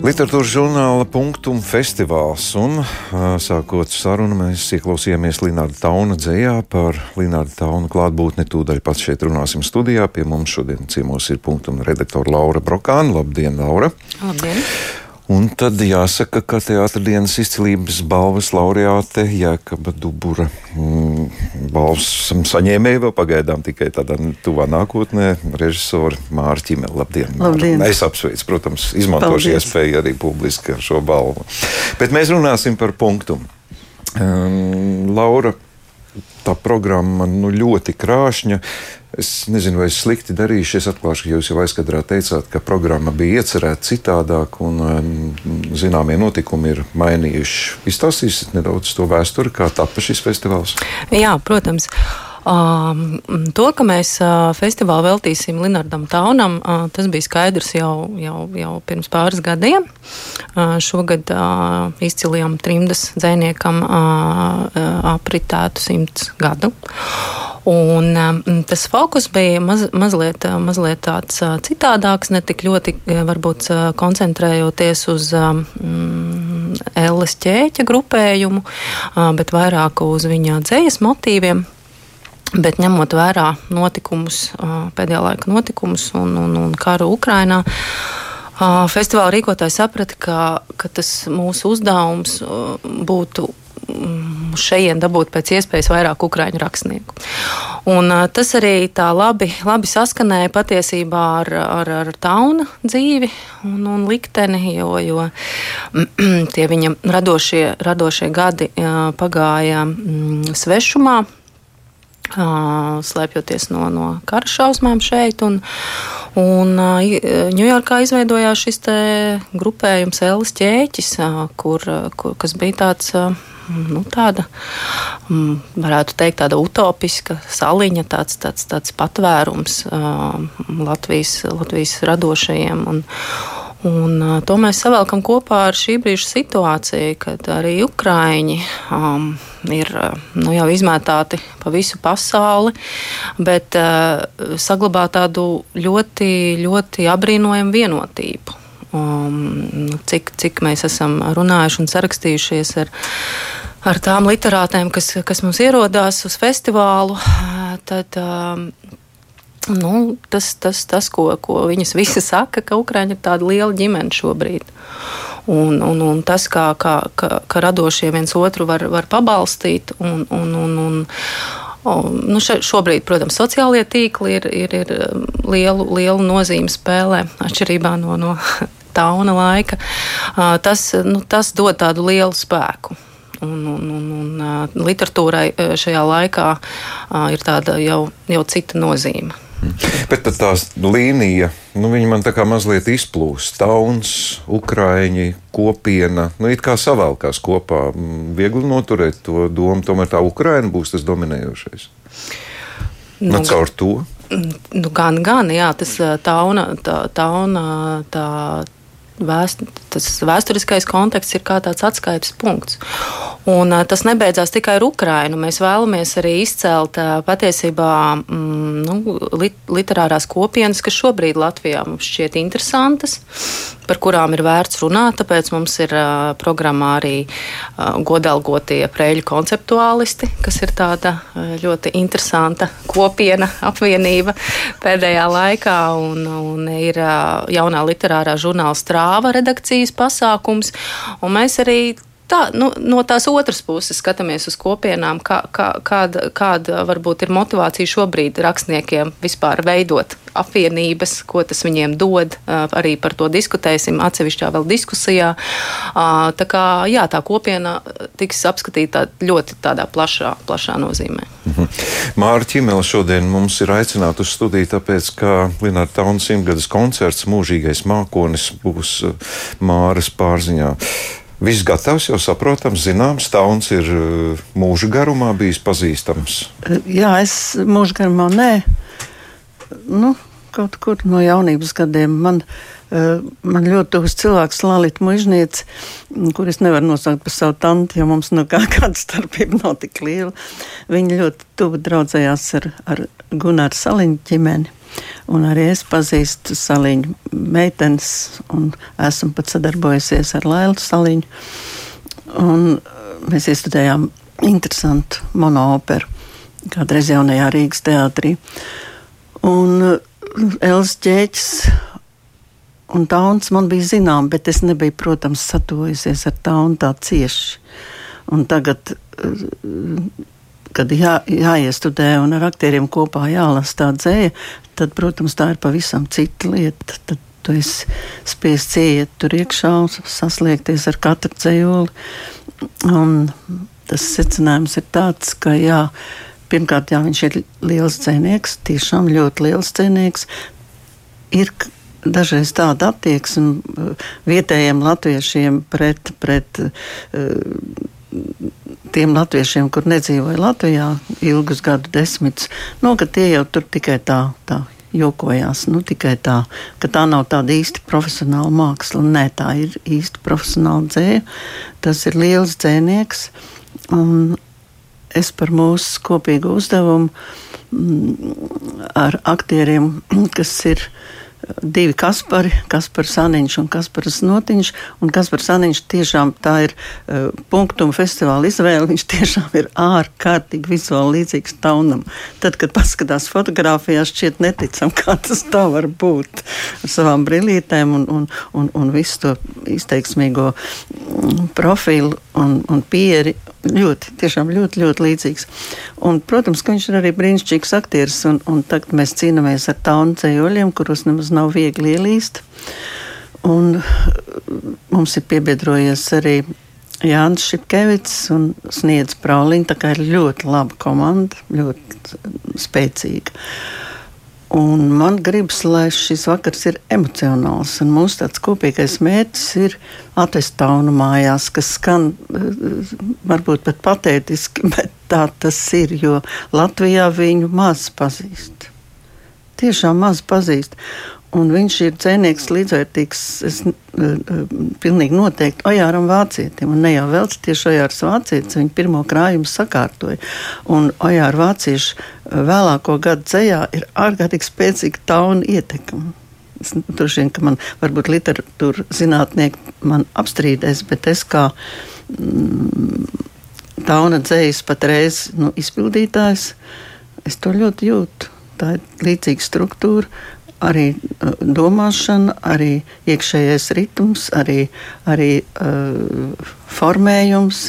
Literatūras žurnāla punktum festivāls, un sākot sarunu, mēs ieklausījāmies Linnāda Tauna dzējā par Linnāda Tauna klātbūtni. Tūdaļ pats šeit runāsim studijā. Pie mums šodien ciemos ir punktum redaktora Laura Brokāna. Labdien, Laura! Labdien! Un tad jāsaka, ka teātris dienas izcilības balvas laureāte Jēkaba Dubura mm, balvas saņēmēja vēl pagaidām tikai tādā tuvā nākotnē režisora Māra Čimela. Labdien! Labdien. Māra. Es apsveicu, protams, izmantošu iespēju arī publiski ar šo balvu. Bet mēs runāsim par punktu. Um, Laura, tā programma nu, ļoti krāšņa. Es nezinu, vai es slikti darīšu. Es atklāšu, ka jūs jau aizkadrā teicāt, ka programma bija iecerēta citādāk, un zināmie notikumi ir mainījuši. Izstāstīsiet nedaudz to vēsturi, kā tapa šis festivāls? Jā, protams. Um, to, ka mēs uh, festivālu veltīsim Linardam Taunam, uh, tas bija skaidrs jau, jau, jau pirms pāris gadiem. Uh, šogad uh, izcilajam trimdas dzēniekam uh, uh, apritētu simts gadu. Un, um, tas fokus bija maz, mazliet, uh, mazliet tāds uh, citādāks, ne tik ļoti uh, varbūt uh, koncentrējoties uz um, Elles ķēķa grupējumu, uh, bet vairāk uz viņa dzējas motīviem. Bet ņemot vērā notikumus, uh, pēdējā laika notikumus un, un, un karu Ukrainā, uh, festivāla rīkotāji saprata, ka, ka tas mūsu uzdevums būtu Mm, šeit dabūt pēc iespējas vairāk ukrāņu rakstnieku. Un, tas arī tā labi, labi saskanēja patiesībā ar, ar, ar tauna dzīvi un, un likteni, jo, jo tie viņa radošie, radošie gadi pagāja mm, svešumā. Slēpjoties no, no kara šausmām šeit, un, un Ņujorkā izveidojās šis grupējums Elas ķēķis, kur, kur, kas bija tāds nu, tāda, mm, varētu teikt, tāda utopiska saliņa, tāds, tāds, tāds patvērums Latvijas, Latvijas radošajiem. Un, Un, to mēs savēlkam kopā ar šī brīža situāciju, kad arī Ukrāņi um, ir nu, jau izmētāti pa visu pasauli, bet uh, saglabā tādu ļoti, ļoti apbrīnojamu vienotību. Um, cik, cik mēs esam runājuši un sarakstījušies ar ar tām literātēm, kas, kas mums ierodās uz festivālu, tad um, nu, tas, tas, tas ko, ko viņas visi saka, ka Ukraiņa ir tāda liela ģimene šobrīd. Un, un, un tas, kā, kā, kā, kā radošie viens otru var, var pabalstīt un, un, un, un Un, nu šobrīd, protams, sociālie tīkli ir, ir, ir um, lielu, lielu nozīmi spēlē atšķirībā no, no tauna laika. Tas, nu, tas dod tādu lielu spēku. Un, un, un, un literatūrai šajā laikā ir tāda jau, jau cita nozīme. Bet tā līnija, nu, viņa man tā kā mazliet izplūst. Tauns, ukrāņi, kopiena, nu, it kā savalkās kopā. Viegli noturēt to domu, tomēr tā Ukraina būs tas dominējošais. Nu, nu, caur to. Nu, gan, gan, jā, tas tauna, tā, tauna, tā vēst, tas vēsturiskais konteksts ir kā tāds atskaites punkts. Un, tas nebeidzās tikai ar Ukrajinu. Mēs vēlamies arī izcelt patiesībā mm, nu, lit, literārās kopienas, kas šobrīd Latvijā mums šķiet interesantas, par kurām ir vērts runāt. Tāpēc mums ir uh, programmā arī uh, godalgotie prēļu konceptuālisti, kas ir tāda uh, ļoti interesanta kopiena, apvienība pēdējā laikā. Un, un ir uh, jaunā literārā žurnāla strāva redakcijas pasākums. Un mēs arī tā, nu, no tās otras puses skatāmies uz kopienām, kā, kā, kāda, kāda varbūt ir motivācija šobrīd rakstniekiem vispār veidot apvienības, ko tas viņiem dod. Arī par to diskutēsim atsevišķā vēl diskusijā. Tā kā jā, tā kopiena tiks apskatīta ļoti tādā plašā, plašā nozīmē. Mhm. Māra Čimela šodien mums ir aicināta uz studiju, tāpēc, ka Linnāra Tauna simtgades koncerts Mūžīgais mākonis būs Māras pārziņā. Viss gatavs, jau saprotams, zināms, Tauns ir eh, mūža garumā bijis pazīstams. Jā, es mūža garumā nē. Nu, kaut kur no jaunības gadiem man, eh, man ļoti tuvs cilvēks, Lalita Mužniece, kur es nevaru nosaukt par savu tanti, jo mums no kā kāda starpība nav tik liela. Viņa ļoti tuvu draudzējās ar, ar Gunāru Saliņu ģimeni. Un arī es pazīstu saliņu meitenes, un esmu pat sadarbojusies ar Lailu saliņu. Un mēs iestudējām interesantu monooperu, kādreiz jaunajā Rīgas teātrī. Un Elza ķēķis un Tauns man bija zinām, bet es nebiju, protams, satojusies ar Taunu tā cieši. Un tagad, kad jā, jāiestudē un ar aktieriem kopā jālasa tā dzēja, tad, protams, tā ir pavisam cita lieta. Tad tu esi spiests iet tur iekšā un sasliekties ar katru dzējoli. Un tas secinājums ir tāds, ka jā, pirmkārt, jā, viņš ir liels dzēnieks, tiešām ļoti liels dzēnieks. Ir dažreiz tāda attieksme uh, vietējiem latviešiem pret, pret uh, tiem latviešiem, kur nedzīvoja Latvijā ilgus gadu desmitus, nu, ka tie jau tur tikai tā, tā jokojās. Nu, tikai tā, ka tā nav tāda īsti profesionāla māksla. Nē, tā ir īsti profesionāla dzēja. Tas ir liels dzēnieks. Un es par mūsu kopīgu uzdevumu mm, ar aktieriem, kas ir divi Kaspari, Kaspars Saniņš un Kaspars Notiņš. Un Kaspars Saniņš tiešām tā ir uh, punktuma festivāla izvēle. Viņš tiešām ir ārkārtīgi vizuāli līdzīgs taunam. Tad, kad paskatās fotografijās, šķiet neticam, kā tas tā var būt ar savām brillītēm un, un, un, un visu to izteiksmīgo mm, profilu un, un pieri ļoti, tiešām ļoti, ļoti līdzīgs. Un, protams, ka viņš ir arī brīnišķīgs aktieris, un, un tagad mēs cīnāmies ar taunu ceļoļiem, kuros nemaz nav viegli ielīst. Un mums ir piebiedrojies arī Jānis Šepkevits un Sniedz Prauliņa. Tā kā ir ļoti laba komanda, ļoti spēcīga. Un man gribas, lai šis vakars ir emocionāls. Mūsu tāds kopīgais mērķis ir atvest taunu mājās, kas skan eh, varbūt pat patētiski, bet tā tas ir, jo Latvijā viņu maz pazīst. Tiešām maz pazīst. Un viņš ir dzēnieks līdzvērtīgs, es uh, pilnīgi noteikti Ojāram Vācietim. Un ne jau vēl tieši Ojārs Vācietis, viņa pirmo krājumu sakārtoja. Un Ojāra Vāciešu vēlāko gadu dzējā ir ārkārtīgi spēcīga tauna ietekme. Es droši vien, ka man varbūt literatūra zinātnieki man apstrīdēs, bet es kā mm, tauna dzējas patreiz nu, izpildītājs, es to ļoti jūtu. Tā ir līdzīga struktūra, arī uh, domāšana, arī iekšējais ritms, arī, arī uh, formējums.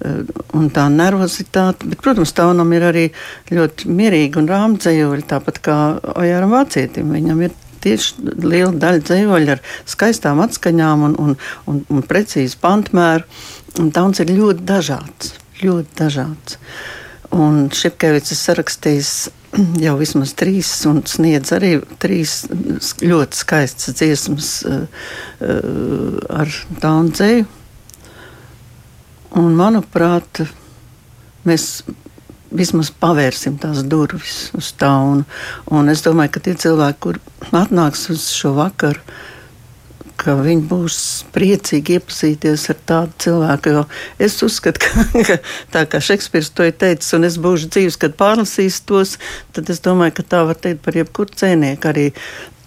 Uh, un tā nervozitāte, bet, protams, taunam ir arī ļoti mierīgi un rāmdzējoļi, tāpat kā Ojāram Vācietim. Viņam ir tieši liela daļa dzējoļu ar skaistām atskaņām un, un, un, un precīzu pantmēru. Un tauns ir ļoti dažāds, ļoti dažāds. Un Šepkevits ir sarakstījis jau vismaz trīs, un sniedz arī trīs ļoti skaistas dziesmas uh, ar tādu dzēju. Un, manuprāt, mēs vismaz pavērsim tās durvis uz. Un es domāju, ka tie cilvēki, kur atnāks uz šo vakaru, ka viņi būs priecīgi iepazīties ar tādu cilvēku. Jo es uzskatu, ka, ka tā kā Šekspīrs to ir teicis, un es būšu dzīves, kad pārlasīšu tos, tad es domāju, ka tā var teikt par jebkuru cēnieku. Arī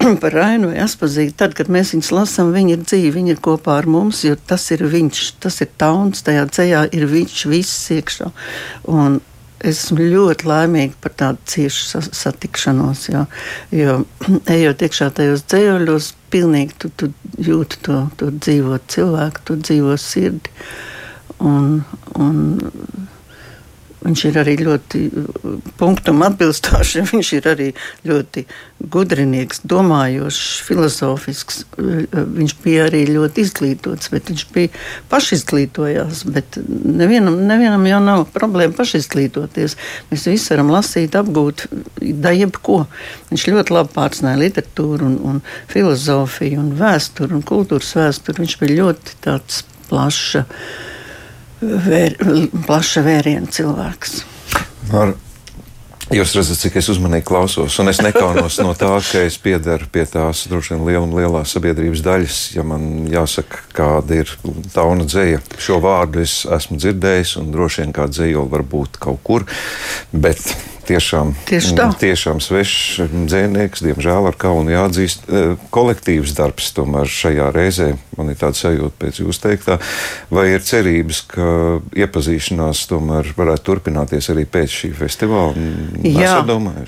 par Rainu vai Aspazīti. Tad, kad mēs viņus lasām, viņi ir dzīvi, viņi ir kopā ar mums, jo tas ir viņš, tas ir tauns, tajā ceļā ir viņš viss iekšā. Un esmu ļoti laimīga par tādu ciešu satikšanos. Jā, jo ejot iekšā tajos dzējoļos, pilnīgi tu, tu jūti to, to dzīvo cilvēku, to dzīvo sirdi. Un, un Viņš ir arī ļoti punktam atbilstošs, viņš ir arī ļoti gudrinieks, domājošs, filozofisks. Viņš bija arī ļoti izglītots, bet viņš bija pašizglītojās. Bet nevienam, nevienam jau nav problēma pašizglītoties. Mēs visi varam lasīt, apgūt, da jebko. Viņš ļoti labi pārzināja literatūru un, un filozofiju un vēsturi un kultūras vēsturi. Viņš bija ļoti tāds plašs vēr, plaša vēriena cilvēks. Ar Jūs redzat, cik es uzmanīgi klausos, un es nekaunos no tā, ka es piedaru pie tās droši vien liela un lielā sabiedrības daļas. Ja man jāsaka, kāda ir tauna dzēja, šo vārdu es esmu dzirdējis, un droši vien kā dzējola var būt kaut kur, bet tiešām, Tieši tā. tiešām svešs dzēnieks, diemžēl ar kaunu jāatzīst. Kolektīvs darbs tomēr šajā reizē, man ir tāds sajūta pēc jūs teiktā, vai ir cerības, ka iepazīšanās tomēr varētu turpināties arī pēc šī festivāla? Jā,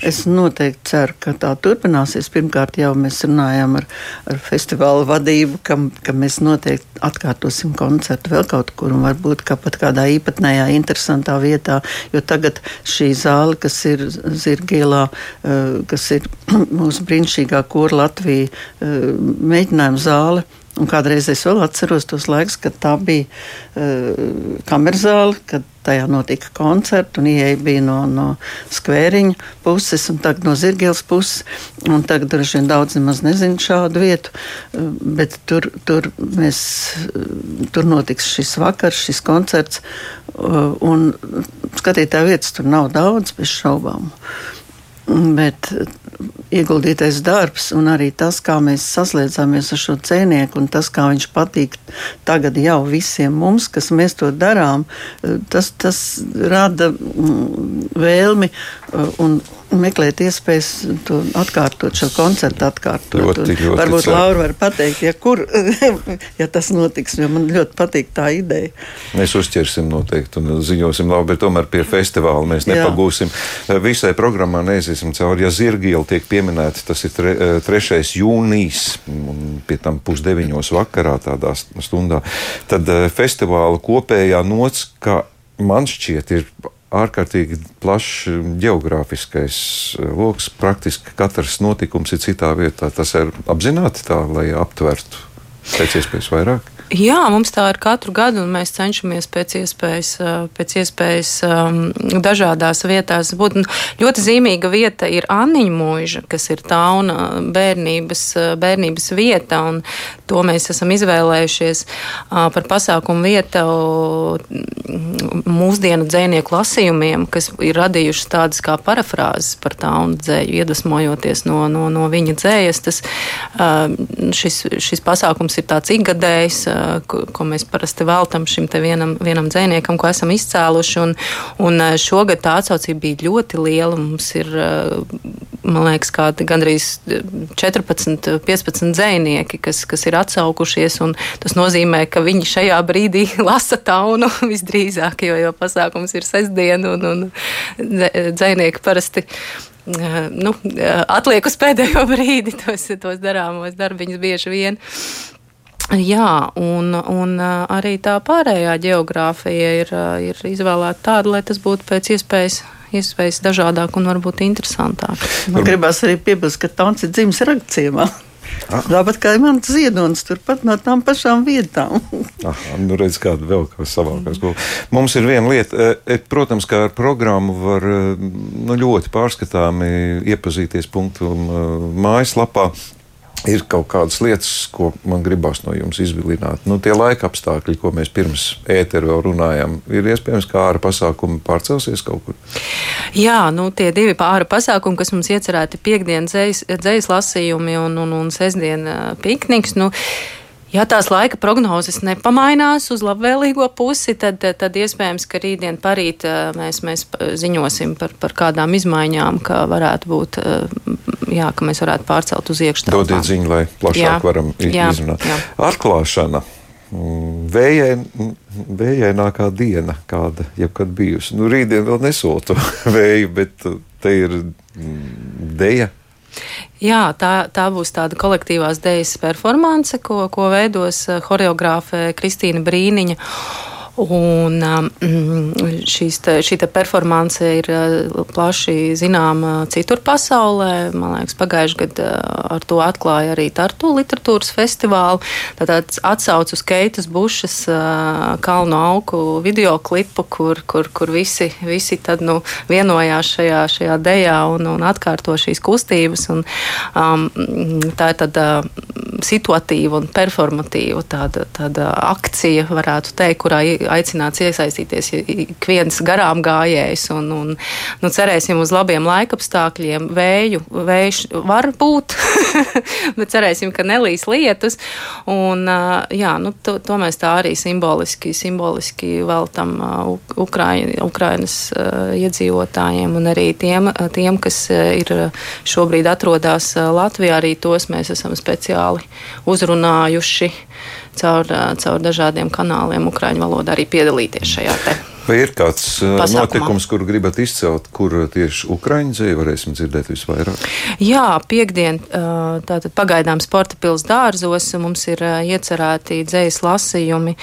es noteikti ceru, ka tā turpināsies. Pirmkārt, jau mēs runājām ar, ar festivāla vadību, ka, ka mēs noteikti atkārtosim koncertu vēl kaut kur un varbūt kā pat kādā īpatnējā, interesantā vietā, jo tagad šī zāle, kas ir Zirgielā, eh, kas ir mūsu brīnišķīgā kora Latvija eh, mēģinājuma zāle. Un kādreiz es vēl atceros tos laikus, kad tā bija uh, kamerzāle, kad tajā notika koncerti, un ieeja bija no, no skvēriņa puses, un tagad no zirgielas puses. Tagad droši vien daudz nemaz nezina šādu vietu, uh, bet tur, tur, mēs, uh, tur notiks šis vakars, šis koncerts, un skatītāju vietas tur nav daudz, bez šaubām. Bet ieguldītais darbs un arī tas, kā mēs saslēdzamies ar šo cēnieku un tas, kā viņš patīk tagad jau visiem mums, kas mēs to darām, tas, tas rada mm, vēlmi un, meklēt iespējas to atkārtot, šo koncertu atkārtot. Ļoti, ļoti varbūt ceru. Laura var pateikt, ja, kur, ja tas notiks, jo man ļoti patīk tā ideja. Mēs uzķersim noteikti un ziņosim labi, bet tomēr pie festivāla mēs nepagūsim. Jā. Visai programmā neiziesim cauri. Ja Zirgiela tiek pieminēta, tas ir tre, 3. jūnijas, un pie tam pusdeviņos vakarā tādā stundā, tad eh, festivāla kopējā nots, kā man šķiet, ir ārkārtīgi plašs geogrāfiskais eh, lokus. Praktiski katrs notikums ir citā vietā. Tas ir apzināti tā, lai aptvertu pēc iespējas vairāk. Jā, mums tā ir katru gadu, un mēs cenšamies pēc iespējas, pēc iespējas um, dažādās vietās būt. Ļoti zīmīga vieta ir Anniņa mūža, kas ir tauna bērnības, bērnības vieta, un to mēs esam izvēlējušies uh, par pasākumu vietu mūsdienu dzēnieku lasījumiem, kas ir radījušas tādas kā parafrāzes par taunu dzēju, iedvesmojoties no, no, no viņa dzējas. Tas, uh, šis, šis pasākums ir tāds ikgadējs ko, ko mēs parasti veltam šim vienam, vienam dzēniekam, ko esam izcēluši. Un, un šogad tā atsaucība bija ļoti liela. Mums ir, man liekas, kādi gandrīz 14, 15 dzēnieki, kas, kas ir atsaukušies. Tas nozīmē, ka viņi šajā brīdī lasa taunu visdrīzāk, jo, jo pasākums ir sestdiena un, un dzēnieki parasti nu, atliek uz pēdējo brīdi tos, tos darāmos darbiņus bieži vien. Jā, un, un arī tā pārējā geogrāfija ir, ir izvēlēta tāda, lai tas būtu pēc iespējas iespējas dažādāk un varbūt interesantāk. Man gribās arī piebilst, ka tāds ir dzimis ragciemā. Ah. Tāpat kā mans ziedonis, turpat no tām pašām vietām. Aha, nu redz, kāda vēl kā savākās. Mums ir viena lieta, protams, kā ar programmu var nu, ļoti pārskatāmi iepazīties punktu mājaslapā ir kaut kādas lietas, ko man gribās no jums izvilināt. Nu, tie laika apstākļi, ko mēs pirms ēteru vēl runājām, ir iespējams, ka āra pasākumi pārcelsies kaut kur. Jā, nu, tie divi āra pasākumi, kas mums iecerēti piekdienas dzējas lasījumi un, un, un sestdien pikniks. Nu, Ja tās laika prognozes nepamainās uz labvēlīgo pusi, tad, tad iespējams, ka rītdien parīt eh, mēs, mēs ziņosim par, par kādām izmaiņām, ka varētu būt, eh, jā, ka mēs varētu pārcelt uz iekšā. Dodiet ziņu, lai plašāk jā, varam jā, izrunāt. Jā. Atklāšana. Vējai, vējainākā diena, kāda jebkad bijusi. Nu, rītdien vēl nesotu vēju, bet te ir deja Jā, tā, tā būs tāda kolektīvās dēļas performance, ko, ko veidos eh, choreogrāfe Kristīna Brīniņa. Un um, šīs te, šī te performance ir uh, plaši zināma citur pasaulē. Man liekas, pagājušajā gadā uh, ar to atklāja arī Tartu literatūras festivālu. Tātad atsauc uz Keitas Bušas uh, kalnu augu video klipu, kur, kur, kur visi, visi tad, nu, vienojās šajā, šajā dejā un, un atkārto šīs kustības. Un, um, tā ir tad situatīva un performatīva tāda, tāda akcija, varētu teikt, kurā aicināts iesaistīties ik viens garām gājējs. Un, un, nu, cerēsim uz labiem laikapstākļiem. Vēju, vējš var būt, bet cerēsim, ka nelīs lietus. Un, jā, nu, to, to mēs tā arī simboliski, simboliski veltam Ukraiņa, Ukrainas iedzīvotājiem un arī tiem, tiem, kas ir šobrīd atrodas Latvijā. Arī tos mēs esam speciāli uzrunājuši caur, caur dažādiem kanāliem Ukraiņu valodā arī piedalīties šajā te. Vai ir kāds pasākumā. notikums, kur gribat izcelt, kur tieši Ukraiņu dzēju varēsim dzirdēt visvairāk? Jā, piekdien, tātad pagaidām sporta pils dārzos mums ir iecerēti dzējas lasījumi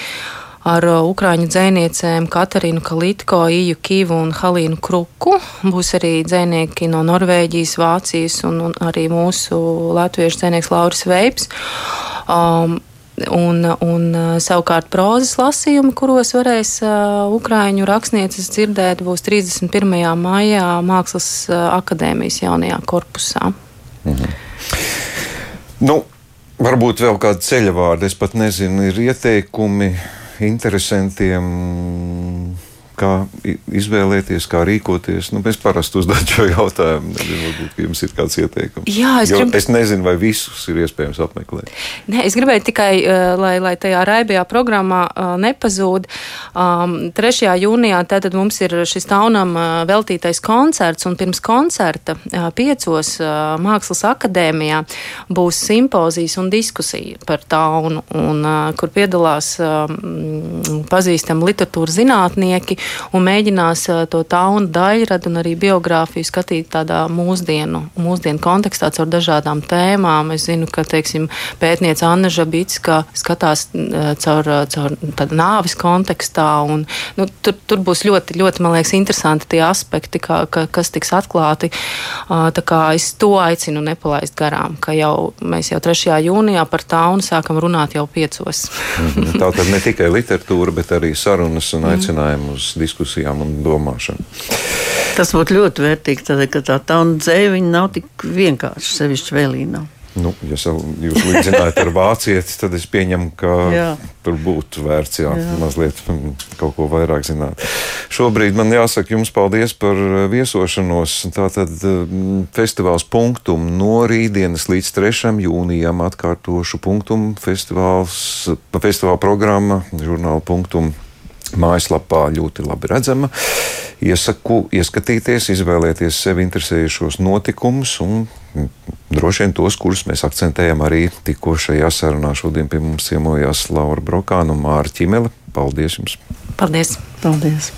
ar ukrāņu dzēniecēm Katarinu Kalitko, Iju Kīvu un Halīnu Kruku. Būs arī dzēnieki no Norvēģijas, Vācijas un, un arī mūsu latviešu dzēnieks Lauris Veips. Um, Un, un savukārt prozas lasījumi, kuros varēs uh, ukrāņu rakstnieces dzirdēt, būs 31. maijā Mākslas akadēmijas jaunajā korpusā. Mhm. Nu, varbūt vēl kādi ceļavārdi, es pat nezinu, ir ieteikumi interesantiem kā izvēlēties, kā rīkoties. Nu, mēs parasti uzdodam šo jautājumu. Nezinu, varbūt jums ir kāds ieteikums. Jā, es, grib... es nezinu, vai visus ir iespējams apmeklēt. Nē, es gribēju tikai, uh, lai, lai tajā raibajā programmā uh, nepazūd. Um, 3. jūnijā tātad mums ir šis taunam uh, veltītais koncerts, un pirms koncerta piecos Mākslas akadēmijā būs simpozijas un diskusija par taunu, un, kur piedalās um, pazīstami literatūras zinātnieki un mēģinās to taunu daļradu un arī biogrāfiju skatīt tādā mūsdienu, mūsdienu kontekstā caur dažādām tēmām. Es zinu, ka, teiksim, pētniece Anna Žabitska skatās caur, caur nāvis kontekstā, un nu, tur, tur būs ļoti, ļoti, man liekas, interesanti tie aspekti, kā, ka, kas tiks atklāti. Tā kā es to aicinu nepalaist garām, ka jau mēs jau 3. jūnijā par taunu sākam runāt jau piecos. Mhm. Tā tad ne tikai literatūra, bet arī sarunas un mhm. aicinājumi uz diskusijām un domāšanu. Tas būtu ļoti vērtīgi, tad, ka tā tauna dzēja nav tik vienkārši sevišķi vēlīnā. Nu, ja jūs līdzinājāt ar vācieti, tad es pieņemu, ka jā. tur būtu vērts jā, jā. mazliet kaut ko vairāk zināt. Šobrīd man jāsaka jums paldies par viesošanos. Tātad festivāls punktum no rītdienas līdz 3. jūnijam atkārtošu punktum festivāls, festivāla programma, žurnāla punktum mājaslapā ļoti labi redzama. Iesaku ieskatīties, izvēlēties sevi interesējušos notikumus un droši vien tos, kurus mēs akcentējam arī tikko šajā sarunā. Šodien pie mums ciemojās Laura Brokāna un Māra Čimele. Paldies jums! Paldies! Paldies.